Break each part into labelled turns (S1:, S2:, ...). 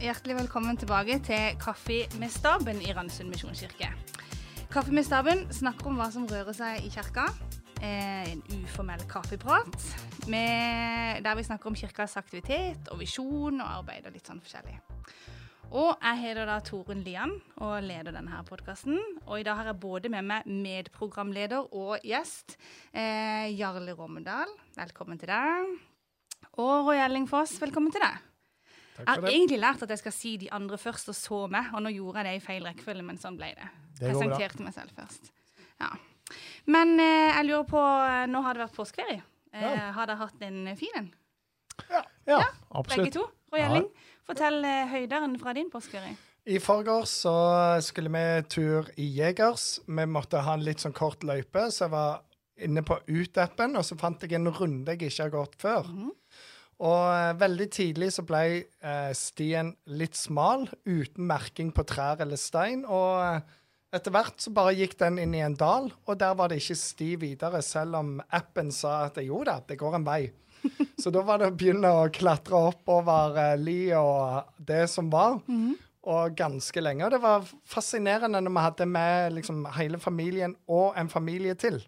S1: hjertelig velkommen tilbake til Kaffe med staben i Randesund misjonskirke. Kaffe med staben snakker om hva som rører seg i kirka. Eh, en uformell kaffeprat der vi snakker om kirkas aktivitet og visjon og arbeid og litt sånn forskjellig. Og jeg heter da Torunn Lian og leder denne her podkasten. Og i dag har jeg både med meg medprogramleder og gjest eh, Jarle Rommedal. Velkommen til deg. Og Roy Elling Foss, velkommen til deg. Jeg har egentlig lært at jeg skal si de andre først, og så meg. Og nå gjorde jeg det i feil rekkefølge, men sånn ble det.
S2: Det.
S1: Presenterte meg selv først. Ja. Men eh, jeg lurer på Nå har det vært påskeferie. Eh,
S2: Ja.
S1: Har dere hatt en fin en?
S2: Ja,
S1: Begge
S2: absolutt.
S1: to? Roy
S2: Ja.
S1: Elling, fortell eh, høyderen fra din påskeferie.
S3: I forgårs så skulle vi tur i Jegers. Vi måtte ha en litt sånn kort løype, så jeg var inne på Ut-appen, og så fant jeg en runde jeg ikke har gått før. Og eh, veldig tidlig så ble eh, stien litt smal, uten merking på trær eller stein. Og eh, etter hvert så bare gikk den inn i en dal, og der var det ikke sti videre, selv om appen sa at jo da, det går en vei. Så da var det å begynne å klatre oppover eh, li og det som var. Og ganske lenge. Og det var fascinerende når vi hadde med liksom hele familien og en familie til.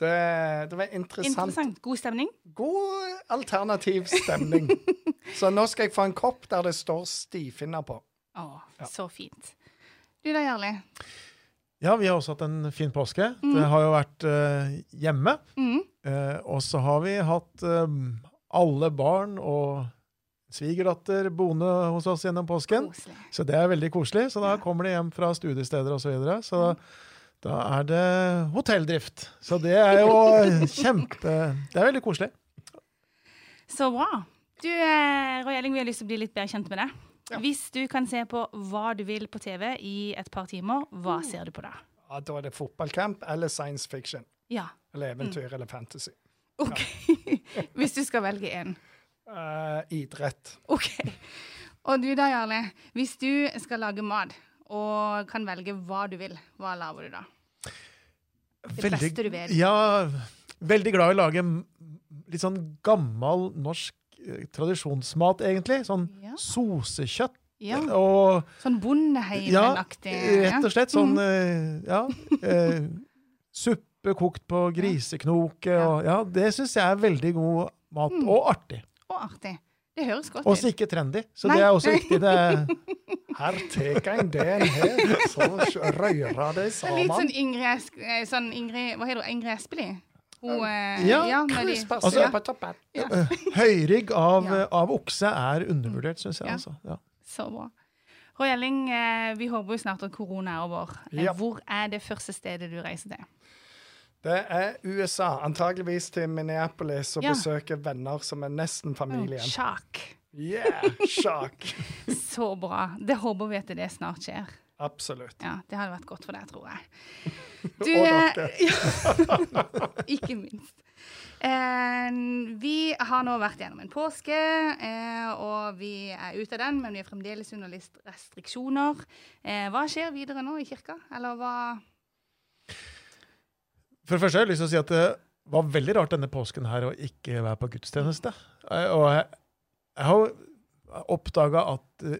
S3: Det, det var interessant.
S1: Interessant. God stemning?
S3: God alternativ stemning. Så nå skal jeg få en kopp der det står stifinner på.
S1: Å, så fint. Du da, Jarli?
S2: Ja, vi har også hatt en fin påske. Det har jo vært uh, hjemme.
S1: Mm.
S2: Uh, og så har vi hatt uh, alle barn og svigerdatter boende hos oss gjennom påsken.
S1: Koselig.
S2: Så det er veldig koselig. Så da kommer de hjem fra studiesteder osv. Så, videre. så da er det hotelldrift. Så det er jo kjempe Det er veldig koselig.
S1: Så bra. Du, eh, Roy Elling, vi har lyst til å bli litt bedre kjent med deg. Hvis du kan se på hva du vil på TV i et par timer, hva ser du på da?
S3: Ja, da er det fotballkamp eller science fiction.
S1: Ja.
S3: Eller eventyr eller fantasy.
S1: OK. Hvis du skal velge én.
S3: Uh, idrett.
S1: OK. Og du da, Jarle. Hvis du skal lage mat og kan velge hva du vil, hva lager du da? Det beste du vet.
S2: Ja, veldig glad i å lage litt sånn gammel norsk eh, tradisjonsmat, egentlig. Sånn
S1: Ja.
S2: sosekjøtt
S1: Ja.
S2: og
S1: Sånn
S2: Ja,
S1: bondeheimenaktig.
S2: rett og slett sånn
S1: Mm.
S2: eh, Ja. eh, Suppe kokt på griseknoke og Ja, det syns jeg er veldig god mat.
S1: Mm.
S2: Og artig.
S1: Og artig. Det høres godt
S2: Også
S1: Og
S2: ikke trendy. Så
S1: Nei.
S2: det er også viktig. Det,
S3: Her tar en den her, så rører det
S1: Det er litt sånn
S3: sammen.
S1: Ingrid, eh, sånn Ingrid Hva heter hun? Ingrid Espelid? Hun
S2: ja,
S1: Ja, de-
S2: Altså-
S3: ja. på toppen.
S2: høyrygg av,
S1: Ja.
S2: av okse er undervurdert, syns jeg.
S1: Ja.
S2: Altså. Ja.
S1: Så bra. Roy Elling, eh, vi håper jo snart at korona er over. Eh,
S3: Ja.
S1: Hvor er det første stedet du reiser til?
S3: Det er USA. Antageligvis til Minneapolis og
S1: Ja.
S3: besøke venner som er nesten familien.
S1: Sjakk.
S3: Yeah, sjakk.
S1: Så bra. Det håper vi at det snart skjer.
S3: Absolutt.
S1: Ja, Det hadde vært godt for deg, tror jeg.
S3: Og
S1: eh,
S3: dere.
S1: ikke minst. Eh, vi har nå vært gjennom en påske, eh, og vi er ute av den, men vi er fremdeles under restriksjoner. Eh, hva skjer videre nå i kirka? Eller hva
S2: For det første har jeg lyst til å si at det var veldig rart denne påsken her å ikke være på gudstjeneste. Eh, Og jeg, jeg har oppdaga at uh,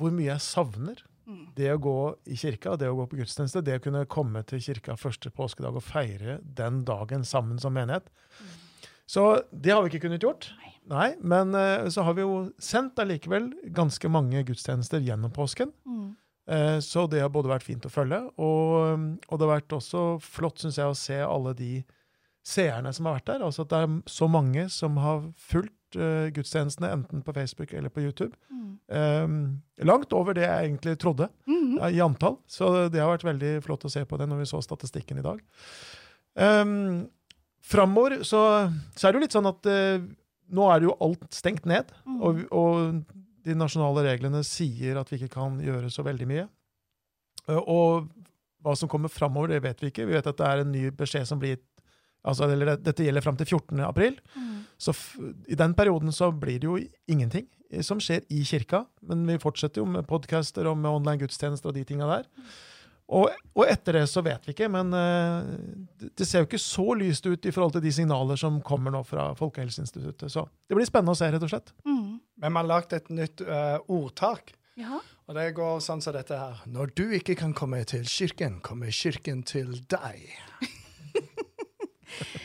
S2: hvor mye jeg savner
S1: Mm.
S2: det å gå i kirka, det å gå på gudstjeneste, det å kunne komme til kirka første påskedag og feire den dagen sammen som menighet. Så det har vi ikke kunnet gjort.
S1: Nei.
S2: Nei, Men uh, så har vi jo sendt allikevel ganske mange gudstjenester gjennom påsken.
S1: Mm.
S2: Uh, Så det har både vært fint å følge, og, og det har vært også flott, syns jeg, å se alle de seerne som har vært der. Altså at det er så mange som har fulgt eh, gudstjenestene, enten på Facebook eller på YouTube.
S1: Mm.
S2: Um, langt over det jeg egentlig trodde
S1: Mhm.
S2: ja, i antall. Så det har vært veldig flott å se på det når vi så statistikken i dag. Um, Framover så, så er det jo litt sånn at uh, nå er det jo alt stengt ned.
S1: Mm.
S2: Og, og de nasjonale reglene sier at vi ikke kan gjøre så veldig mye. Uh, Og hva som kommer framover, det vet vi ikke. Vi vet at det er en ny beskjed som blir gitt altså, eller Dette gjelder fram til 14. april.
S1: Mm.
S2: Så f i den perioden så blir det jo ingenting eh, som skjer i kirka. Men vi fortsetter jo med podcaster og med online gudstjenester og de tinga der. Og, og etter det så vet vi ikke, men uh, det- det ser jo ikke så lyst ut i forhold til de signaler som kommer nå fra Folkehelseinstituttet. Så det blir spennende å se, rett og slett.
S1: Mm.
S3: Men man har lagd et nytt uh, ordtak.
S1: Ja.
S3: Og det går sånn som dette her. Når du ikke kan komme til kirken, kommer kirken til deg.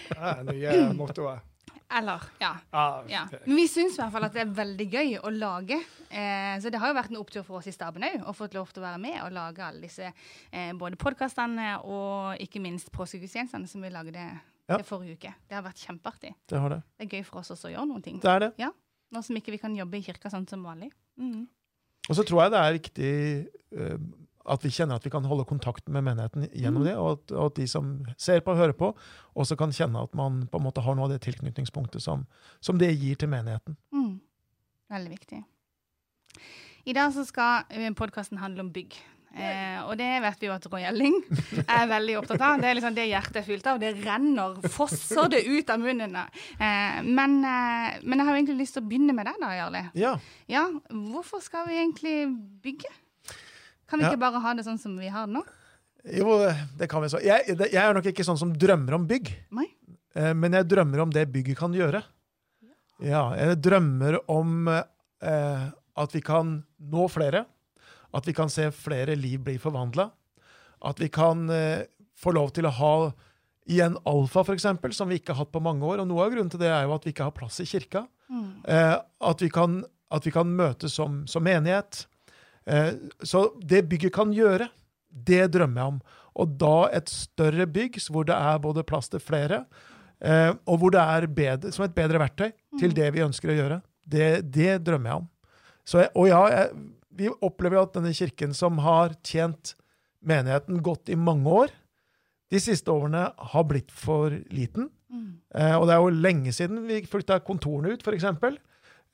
S3: Det er det nye mottoet.
S1: Eller, ja.
S3: Ah,
S1: ja. Men vi syns i hvert fall at det er veldig gøy å lage. Eh, så det har jo vært en opptur for oss i staben òg, å få lov til å være med og lage alle disse eh, både podkastene og ikke minst påskegudstjenestene som vi lagde
S2: Ja.
S1: til forrige uke. Det har vært kjempeartig.
S2: Det har det.
S1: Det er gøy for oss også å gjøre noen ting.
S2: Det er det.
S1: Ja, Nå som ikke vi kan jobbe i kirka sånn som vanlig. Mm.
S2: Og så tror jeg det er viktig eh, at vi kjenner at vi kan holde kontakt med menigheten gjennom
S1: Mm.
S2: det, og at, og at de som ser på og hører på, også kan kjenne at man på en måte har noe av det tilknytningspunktet som, som det gir til menigheten.
S1: Mm. Veldig viktig. I dag så skal podkasten handle om bygg. Eh, og det vet vi jo at Roy Elling er veldig opptatt av. Det er liksom det hjertet er fylt av. Det renner, fosser det ut av munnen. Eh, men, eh, men jeg har jo egentlig lyst til å begynne med deg, da, Jarle.
S2: Ja,
S1: Ja, hvorfor skal vi egentlig bygge? Kan vi ikke bare ha det sånn som vi har det nå?
S2: jo, det kan vi så. Jeg, jeg er nok ikke sånn som drømmer om bygg,
S1: Nei.
S2: eh, men jeg drømmer om det bygget kan gjøre. Ja, jeg drømmer om eh, at vi kan nå flere, at vi kan se flere liv bli forvandla, at vi kan eh, få lov til å ha igjen alfa, eksempel, som vi ikke har hatt på mange år. Og noe av grunnen til det er jo at vi ikke har plass i kirka.
S1: Mm.
S2: Eh, at, vi kan, at vi kan møtes som, som menighet. Eh, så det bygget kan gjøre, det drømmer jeg om. Og da et større bygg hvor det er både plass til flere, eh, og hvor det er bedre, som et bedre verktøy til det vi ønsker å gjøre. Det, det drømmer jeg om. Så jeg, og ja, jeg, vi opplever jo at denne kirken som har tjent menigheten godt i mange år, de siste årene har blitt for liten.
S1: Mm.
S2: Eh, og det er jo lenge siden vi flytta kontorene ut, f.eks.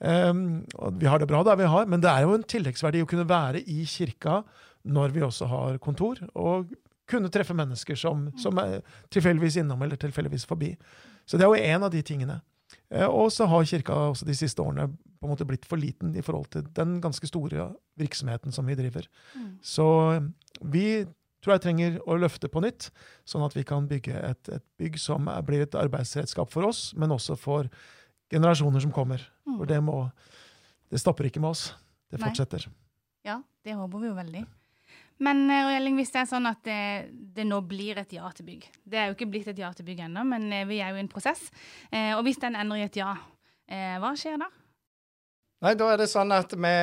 S2: Um, vi har det bra der vi har, men det er jo en tilleggsverdi å kunne være i kirka når vi også har kontor, og kunne treffe mennesker som, som er tilfeldigvis innom eller tilfeldigvis forbi. Så det er jo en av de tingene. Eh, og så har kirka også de siste årene på en måte blitt for liten i forhold til den ganske store virksomheten som vi driver.
S1: Mm.
S2: Så vi tror jeg trenger å løfte på nytt, sånn at vi kan bygge et, et bygg som er, blir et arbeidsredskap for oss, men også for generasjoner som kommer.
S1: Mm.
S2: For det må Det stopper ikke med oss. Det
S1: Nei.
S2: fortsetter.
S1: Ja, det håper vi jo veldig. Men Røyling, hvis det er sånn at det, det nå blir et ja til bygg Det er jo ikke blitt et ja til bygg ennå, men eh, vi er jo i en prosess. Eh, og hvis den ender i et ja, eh, hva skjer da?
S3: Nei, da er det sånn at vi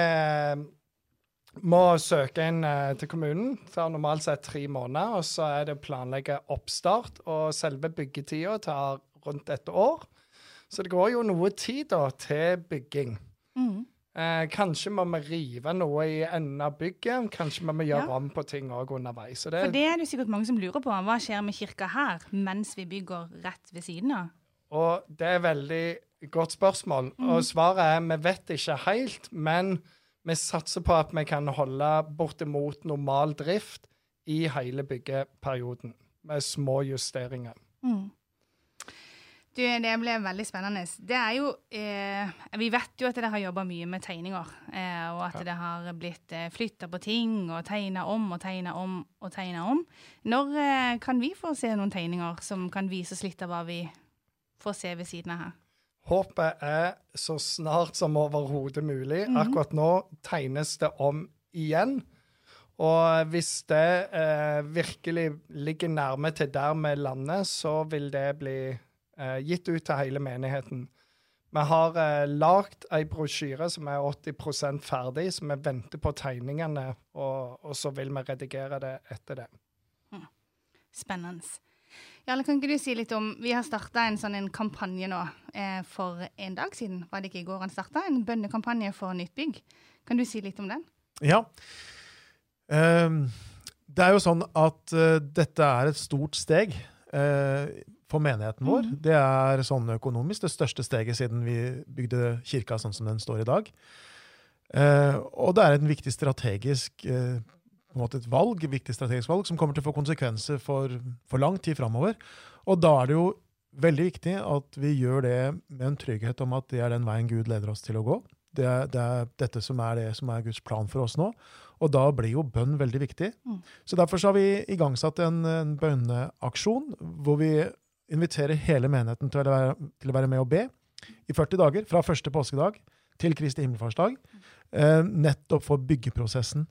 S3: må søke inn eh, til kommunen. Det tar normalt sett tre måneder, og så er det å planlegge oppstart. Og selve byggetida tar rundt et år. Så det går jo noe tid da til bygging.
S1: Mm.
S3: Eh, kanskje må vi rive noe i enden av bygget. Kanskje må vi gjøre
S1: Ja.
S3: om på ting òg underveis. Så det,
S1: For det er det sikkert mange som lurer på. Hva skjer med kirka her mens vi bygger rett ved siden av?
S3: Og det er veldig godt spørsmål. Og svaret er vi vet ikke helt, men vi satser på at vi kan holde bortimot normal drift i hele byggeperioden, med små justeringer.
S1: Mm. Du, det ble veldig spennende. Det er jo eh, Vi vet jo at dere har jobba mye med tegninger. Eh, og at det har blitt eh, flytta på ting og tegna om og tegna om og tegna om. Når eh, kan vi få se noen tegninger som kan vise oss litt av hva vi får se ved siden av her?
S3: Håpet er så snart som overhodet mulig. Akkurat nå tegnes det om igjen. Og hvis det eh, virkelig ligger nærme til der vi lander, så vil det bli gitt ut til hele menigheten. Vi har eh, lagd ei brosjyre som er 80% ferdig, så vi venter på tegningene, og, og så vil vi redigere det etter det.
S1: Spennende. Jarle, kan ikke du si litt om Vi har starta en sånn en kampanje nå eh, for en dag siden. Var det ikke i går han starta? En bønnekampanje for nytt bygg. Kan du si litt om den?
S2: Ja. Um, det er jo sånn at uh, dette er et stort steg eh, for menigheten vår. Det er sånn økonomisk det største steget siden vi bygde kirka sånn som den står i dag. Eh, og det er en viktig strategisk eh, måte et valg, et viktig strategisk valg som kommer til å få konsekvenser for, for lang tid framover. Og da er det jo veldig viktig at vi gjør det med en trygghet om at det er den veien Gud leder oss til å gå. Det er, det er dette som er det som er Guds plan for oss nå. Og da blir jo bønn veldig viktig.
S1: Mm.
S2: Så derfor så har vi igangsatt en, en bønneaksjon hvor vi inviterer hele menigheten til å, være, til å være med og be i 40 dager, fra første påskedag til Kristi himmelfartsdag, eh, nettopp for byggeprosessen.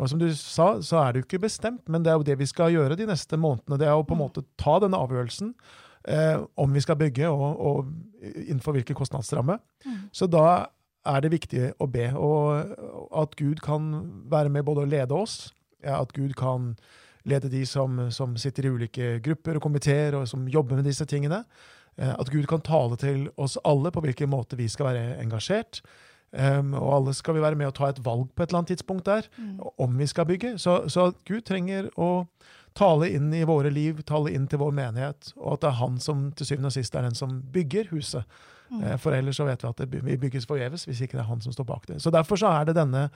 S2: Og som du sa, så er det jo ikke bestemt, men det er jo det vi skal gjøre de neste månedene. Det er jo på en måte ta denne avgjørelsen eh, om vi skal bygge, og, og innenfor hvilken kostnadsramme. Så da er det viktig å be, og at Gud kan være med både å lede oss, at Gud kan lede de som, som sitter i ulike grupper og komiteer, og som jobber med disse tingene. Eh, At Gud kan tale til oss alle på hvilken måte vi skal være engasjert. Um, og alle skal vi være med å ta et valg på et eller annet tidspunkt der, om vi skal bygge. Så, så Gud trenger å tale inn i våre liv, tale inn til vår menighet, og at det er han som til syvende og sist er den som bygger huset. Mm. For ellers så vet vi at det, vi bygges forgjeves hvis ikke det er han som står bak det. Så derfor så er det denne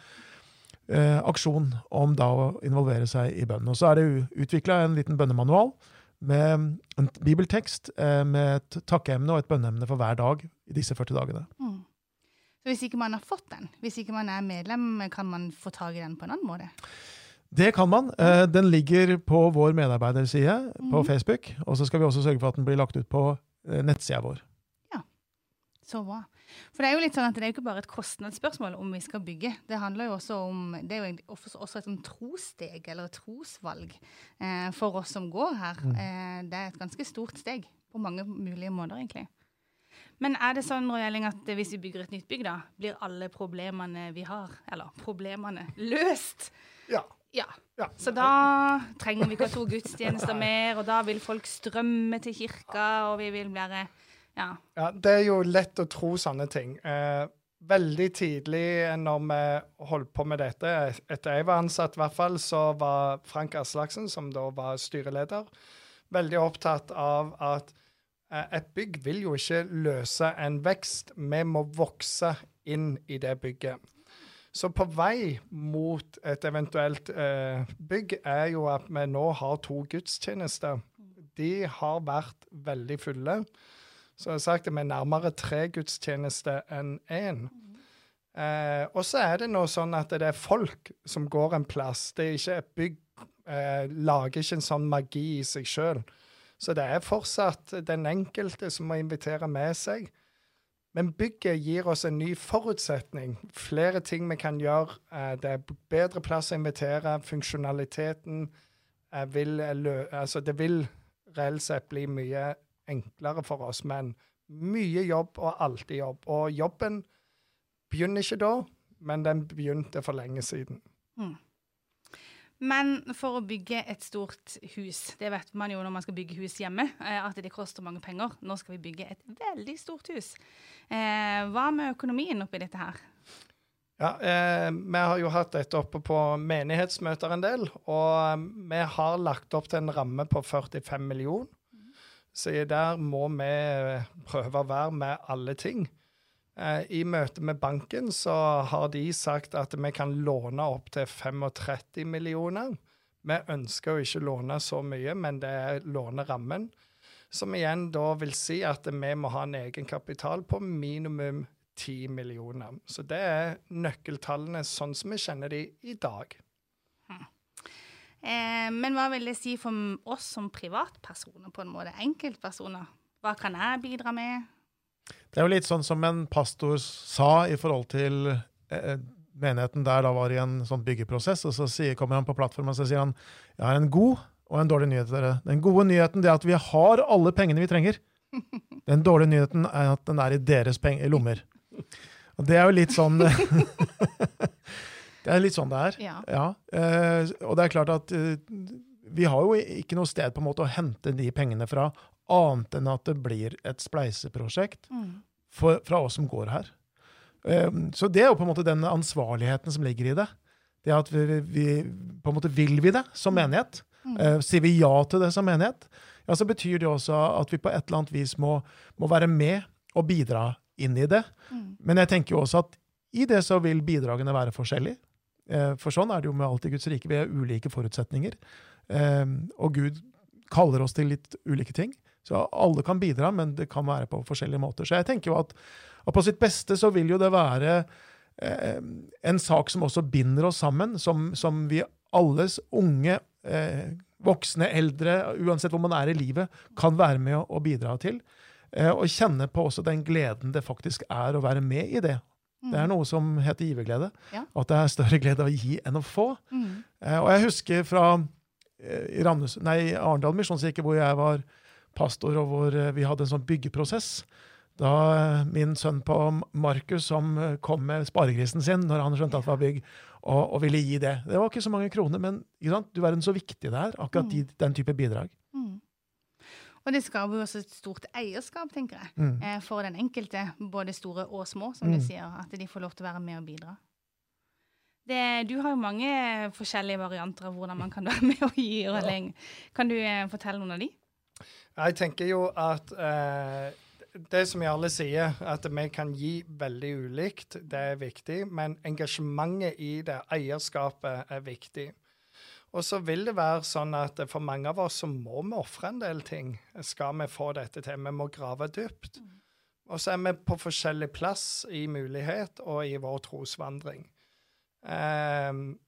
S2: eh, aksjon om da å involvere seg i bønn. Og så er det utvikla en liten bønnemanual med en bibeltekst eh, med et takkeemne og et bønneemne for hver dag i disse 40 dagene.
S1: Mm. Så hvis ikke man har fått den, hvis ikke man er medlem, kan man få tak i den på en annen måte?
S2: Det kan man. Eh, Den ligger på vår medarbeiderside på Facebook. Og så skal vi også sørge for at den blir lagt ut på eh, nettsida vår.
S1: Så bra. For det er jo litt sånn at det er jo ikke bare et kostnadsspørsmål om vi skal bygge. Det handler jo også om Det er jo også et sånn trossteg, eller et trosvalg, eh, for oss som går her. Eh, det er et ganske stort steg på mange mulige måter, egentlig. Men er det sånn Røyling, at hvis vi bygger et nytt bygg, da, blir alle problemene vi har, eller problemene, løst?
S3: Ja.
S1: Ja.
S3: ja.
S1: Så da trenger vi ikke ha to gudstjenester mer, og da vil folk strømme til kirka, og vi vil bli Ja.
S3: Ja, det er jo lett å tro sånne ting. Eh, veldig tidlig når vi holdt på med dette, etter jeg var ansatt i hvert fall, så var Frank Aslaksen, som da var styreleder, veldig opptatt av at eh, et bygg vil jo ikke løse en vekst. Vi må vokse inn i det bygget. Så på vei mot et eventuelt eh, bygg er jo at vi nå har to gudstjenester. De har vært veldig fulle. Så jeg har sagt vi er nærmere tre gudstjenester enn én. Eh, og så er det nå sånn at det er folk som går en plass. Det er ikke et bygg eh, lager ikke en sånn magi i seg sjøl. Så det er fortsatt den enkelte som må invitere med seg. Men bygget gir oss en ny forutsetning. Flere ting vi kan gjøre. Eh, det er bedre plass å invitere. Funksjonaliteten eh, vil. Altså, det vil reelt sett bli mye enklere for oss, men mye jobb og alltid jobb. Og jobben begynner ikke da, men den begynte for lenge siden.
S1: Men for å bygge et stort hus, det vet man jo når man skal bygge hus hjemme, eh, at det koster mange penger. Nå skal vi bygge et veldig stort hus. Eh, hva med økonomien oppi dette her?
S3: Ja, eh, Vi har jo hatt dette oppe på menighetsmøter en del, og eh, vi har lagt opp til en ramme på 45 millioner. Så der må vi prøve å være med alle ting. Eh, I møte med banken så har de sagt at vi kan låne opp til 35 millioner. Vi ønsker jo ikke låne så mye, men det er lånerammen. Som igjen da vil si at vi må ha en egenkapital på minimum 10 millioner. Så det er nøkkeltallene sånn som vi kjenner de i dag.
S1: Eh, men hva vil det si for oss som privatpersoner, på en måte? Enkeltpersoner? Hva kan jeg bidra med?
S2: Det er jo litt sånn som en pastor sa i forhold til eh, menigheten der da var i en sånn byggeprosess, og så sier, kommer han på plattformen og så sier han jeg har en god og en dårlig nyhet til dere. Den gode nyheten er at vi har alle pengene vi trenger. Den dårlige nyheten er at den er i deres lommer. Og det er jo litt sånn Det er litt sånn det er.
S1: Ja.
S2: eh, og det er klart at eh, vi har jo ikke noe sted på en måte å hente de pengene fra, annet enn at det blir et spleiseprosjekt
S1: Mm.
S2: for, fra oss som går her. Eh, så det er jo på en måte den ansvarligheten som ligger i det. Det at vi, vi på en måte vil vi det som menighet. Uh, sier vi ja til det som menighet, ja, så betyr det også at vi på et eller annet vis må, må være med og bidra inn i det. Men jeg tenker jo også at i det så vil bidragene være forskjellige. Eh, For sånn er det jo med alt i Guds rike. Vi har ulike forutsetninger. Eh, Og Gud kaller oss til litt ulike ting. Så alle kan bidra, men det kan være på forskjellige måter. Så jeg tenker jo at, at på sitt beste så vil jo det være eh, en sak som også binder oss sammen, som, som vi alles unge, eh, voksne, eldre, uansett hvor man er i livet, kan være med å bidra til. Eh, og kjenne på også den gleden det faktisk er å være med i det. Det er noe som heter giverglede.
S1: Ja.
S2: At det er større glede av å gi enn å få.
S1: Mm.
S2: Eh, og jeg husker fra eh, i nei, Arendal misjonskirke, hvor jeg var pastor, og hvor eh, vi hadde en sånn byggeprosess. Da eh, min sønn på Markus som eh, kom med sparegrisen sin når han skjønte at det var bygg, og, og ville gi det. Det var ikke så mange kroner, men du verden så viktig det er, akkurat de, den type bidrag.
S1: Og det skaper jo også et stort eierskap, tenker jeg,
S2: Mm.
S1: eh, for den enkelte, både store og små, som
S2: Mm.
S1: du sier, at de får lov til å være med og bidra. Det, du har jo mange forskjellige varianter av hvordan man kan være med og gi. Og Ja. Kan du eh, fortelle noen av de?
S3: Jeg tenker jo at eh, det som vi alle sier, at vi kan gi veldig ulikt, det er viktig. Men engasjementet i det, eierskapet, er viktig. Og så vil det være sånn at for mange av oss så må vi ofre en del ting. Skal vi få dette til? Vi må grave dypt. Og så er vi på forskjellig plass i mulighet og i vår trosvandring. Ehm,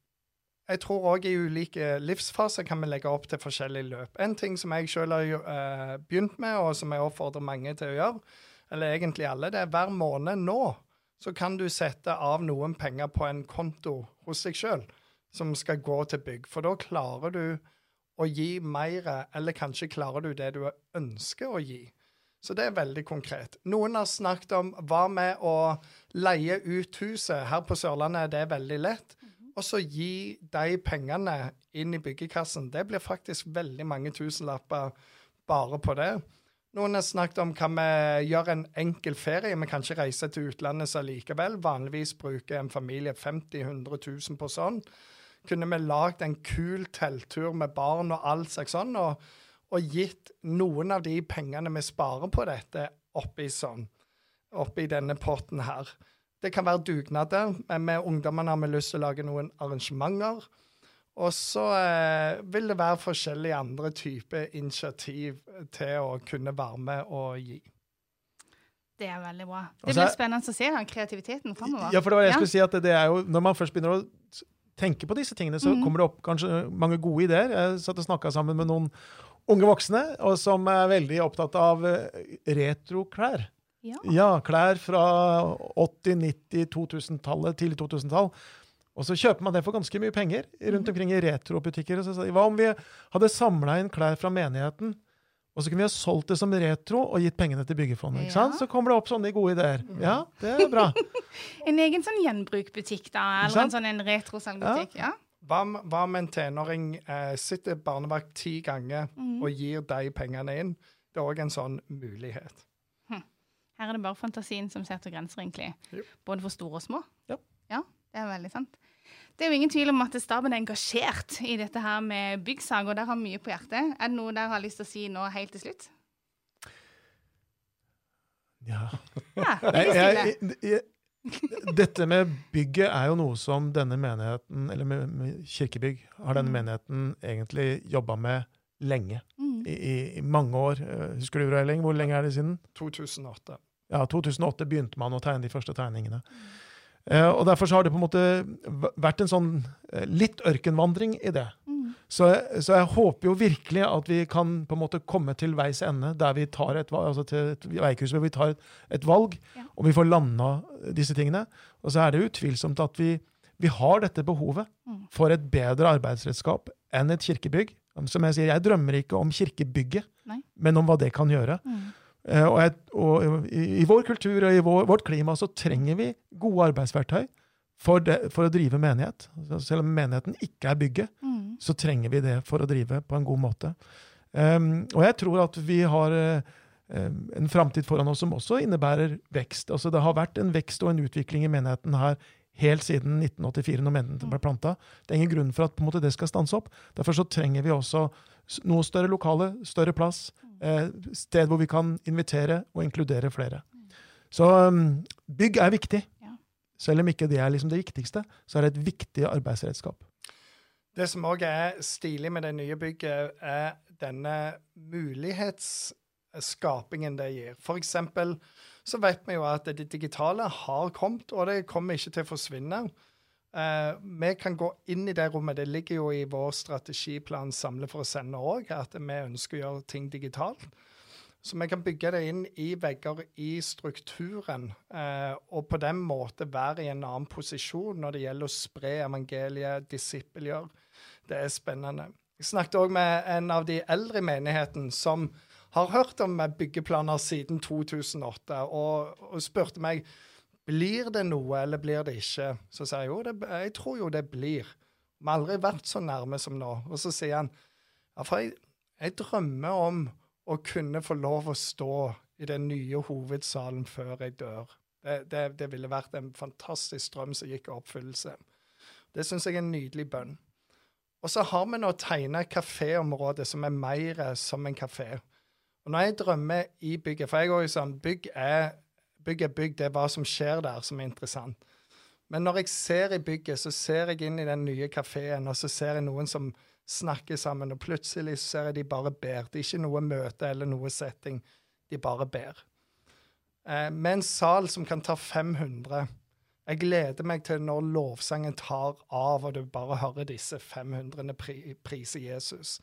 S3: jeg tror òg i ulike livsfaser kan vi legge opp til forskjellige løp. En ting som jeg sjøl har eh, begynt med, og som jeg oppfordrer mange til å gjøre, eller egentlig alle, det er hver måned nå så kan du sette av noen penger på en konto hos deg sjøl som skal gå til bygg. For da klarer du å gi mer, eller kanskje klarer du det du ønsker å gi. Så det er veldig konkret. Noen har snakket om hva med å leie ut huset. Her på Sørlandet er det veldig lett. Og så gi de pengene inn i byggekassen. Det blir faktisk veldig mange tusenlapper bare på det. Noen har snakket om kan vi gjøre en enkel ferie. Vi kan ikke reise til utlandet så likevel. Vanligvis bruker en familie 50 000-100 000 på sånn. Kunne vi lagd en kul telttur med barn og alt slags sånn, og, og gitt noen av de pengene vi sparer på dette, oppi sånn. Oppi denne potten her. Det kan være dugnader. men Med ungdommene har vi lyst til å lage noen arrangementer. Og så eh, vil det være forskjellige andre typer initiativ til å kunne være med og gi.
S1: Det er veldig bra. Det blir spennende å se den kreativiteten framover.
S2: Ja, for det var det jeg skulle si, at det er jo, når man først begynner å s- tenke på disse tingene, så
S1: mm.
S2: kommer det opp kanskje mange gode ideer. Jeg satt og snakka sammen med noen unge voksne og som er veldig opptatt av eh, retroklær.
S1: Ja.
S2: Ja, klær fra 80-, 90-, 2000-tallet, tidlig 2000-tall. Og så kjøper man det for ganske mye penger rundt
S1: Mhm.
S2: omkring i retrobutikker. Og så sa de, Hva om vi hadde samla inn klær fra menigheten, og så kunne vi ha solgt det som retro og gitt pengene til byggefondet? ikke sant?
S1: Ja.
S2: Så kommer det opp sånne gode ideer. Ja, det er bra.
S1: En egen sånn gjenbrukbutikk, da, eller en sånn en retrosalgbutikk. Ja.
S3: Hva om- hva om en tenåring eh, sitter barnevakt ti ganger
S1: mm.
S3: og gir de pengene inn? Det er òg en sånn mulighet.
S1: Her er det bare fantasien som setter grenser, egentlig.
S3: Jo.
S1: Både for store og små.
S2: Ja.
S1: ja, det er veldig sant. Det er jo ingen tvil om at staben er engasjert i dette her med byggsaker, og der har mye på hjertet. Er det noe dere har lyst til å si nå helt til slutt?
S2: Ja.
S1: Ja, jeg,
S2: jeg, jeg, dette med bygget er jo noe som denne menigheten, eller med, med kirkebygg, har denne
S1: Mm.
S2: menigheten egentlig jobba med lenge.
S1: Mm.
S2: I, i, I mange år. Eh, Husker du, Reiling, hvor lenge er det siden?
S3: 2008.
S2: Ja, 2008 begynte man å tegne de første tegningene. Eh, og Derfor så har det på en måte vært en sånn eh, litt ørkenvandring i det.
S1: Mm.
S2: Så, så jeg håper jo virkelig at vi kan på en måte komme til veis ende, der vi tar et, altså til et veikurs hvor vi tar et, et valg,
S1: Ja.
S2: og vi får landa disse tingene. Og så er det utvilsomt at vi, vi har dette behovet
S1: Mm.
S2: for et bedre arbeidsredskap enn et kirkebygg. Som jeg sier, jeg drømmer ikke om kirkebygget,
S1: Nei.
S2: men om hva det kan gjøre.
S1: Mm.
S2: Eh, og, jeg, og i, vår kultur og i vår, vårt klima så trenger vi gode arbeidsverktøy for, det, for å drive menighet. Selv om menigheten ikke er bygget,
S1: Mm.
S2: så trenger vi det for å drive på en god måte. Um, og jeg tror at vi har um, en framtid foran oss som også innebærer vekst. Altså Det har vært en vekst og en utvikling i menigheten her helt siden 1984, når mennene ble planta. Det er ingen grunn for at på en måte, det skal stanse opp. Derfor så trenger vi også noe større lokale, større plass, eh, sted hvor vi kan invitere og inkludere flere. Så um, bygg er viktig. Selv om ikke det er liksom det viktigste, så er det et viktig arbeidsredskap.
S3: Det som òg er stilig med det nye bygget, er denne mulighetsskapingen det gir. For eksempel så vet vi jo at det digitale har kommet, og det kommer ikke til å forsvinne. Eh, vi kan gå inn i det rommet. Det ligger jo i vår strategiplan Samle for å sende òg, at vi ønsker å gjøre ting digitalt. Så vi kan bygge det inn i vegger i strukturen, eh, og på den måte være i en annen posisjon når det gjelder å spre evangeliet, disippelgjøre. Det er spennende. Jeg snakket òg med en av de eldre i menigheten som har hørt om byggeplaner siden 2008, og, og spurte meg blir det noe, eller blir det ikke. Så sier jeg jo, det, jeg tror jo det blir. Vi har aldri vært så nærme som nå. Og så sier han ja, for jeg, jeg drømmer om å kunne få lov å stå i den nye hovedsalen før jeg dør. Det, det, det ville vært en fantastisk drøm som gikk i oppfyllelse. Det syns jeg er en nydelig bønn. Og så har vi nå tegna et kaféområde som er mer som en kafé. Og når jeg drømmer i bygget For jeg er jo sånn Bygg er bygg, er bygg, det er hva som skjer der, som er interessant. Men når jeg ser i bygget, så ser jeg inn i den nye kafeen, og så ser jeg noen som snakker sammen, og plutselig så ser jeg de bare ber. Det er ikke noe møte eller noe setting. De bare ber. Eh, med en sal som kan ta 500 Jeg gleder meg til når lovsangen tar av, og du bare hører disse 500 pri prise Jesus.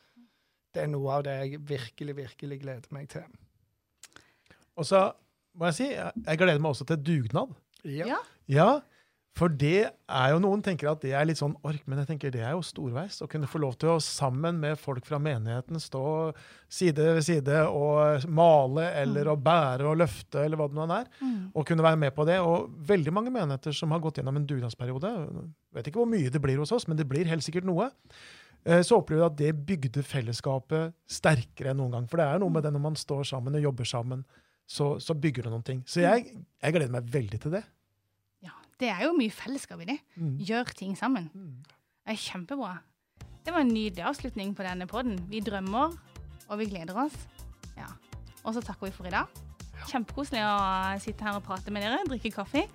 S3: Det er noe av det jeg virkelig, virkelig gleder meg til.
S2: Og så må jeg si, jeg gleder meg også til dugnad.
S3: Ja.
S1: Ja.
S2: Ja, for det er jo Noen tenker at det er litt sånn ork, men jeg tenker det er jo storveis. Å kunne få lov til å sammen med folk fra menigheten stå side ved side og male eller å bære og løfte eller hva det nå er. Og kunne være med på det. Og veldig mange menigheter som har gått gjennom en dugnadsperiode, vet ikke hvor mye det blir hos oss, men det blir helt sikkert noe. Eh, Så opplever vi at det bygde fellesskapet sterkere enn noen gang. For det er noe med det når man står sammen og jobber sammen, så, så bygger det noen ting. Så jeg, jeg gleder meg veldig til det.
S1: ja. Det er jo mye fellesskap i det.
S2: Mm.
S1: Gjør ting sammen. Det er kjempebra. Det var en nydelig avslutning på denne podden. Vi drømmer, og vi gleder oss. Ja. Og så takker vi for i dag. Kjempekoselig å sitte her og prate med dere, drikke kaffe.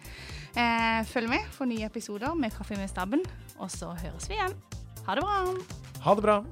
S1: Eh, følg med for nye episoder med Kaffe med staben, og så høres vi igjen. Ha det bra.
S2: Ha det bra.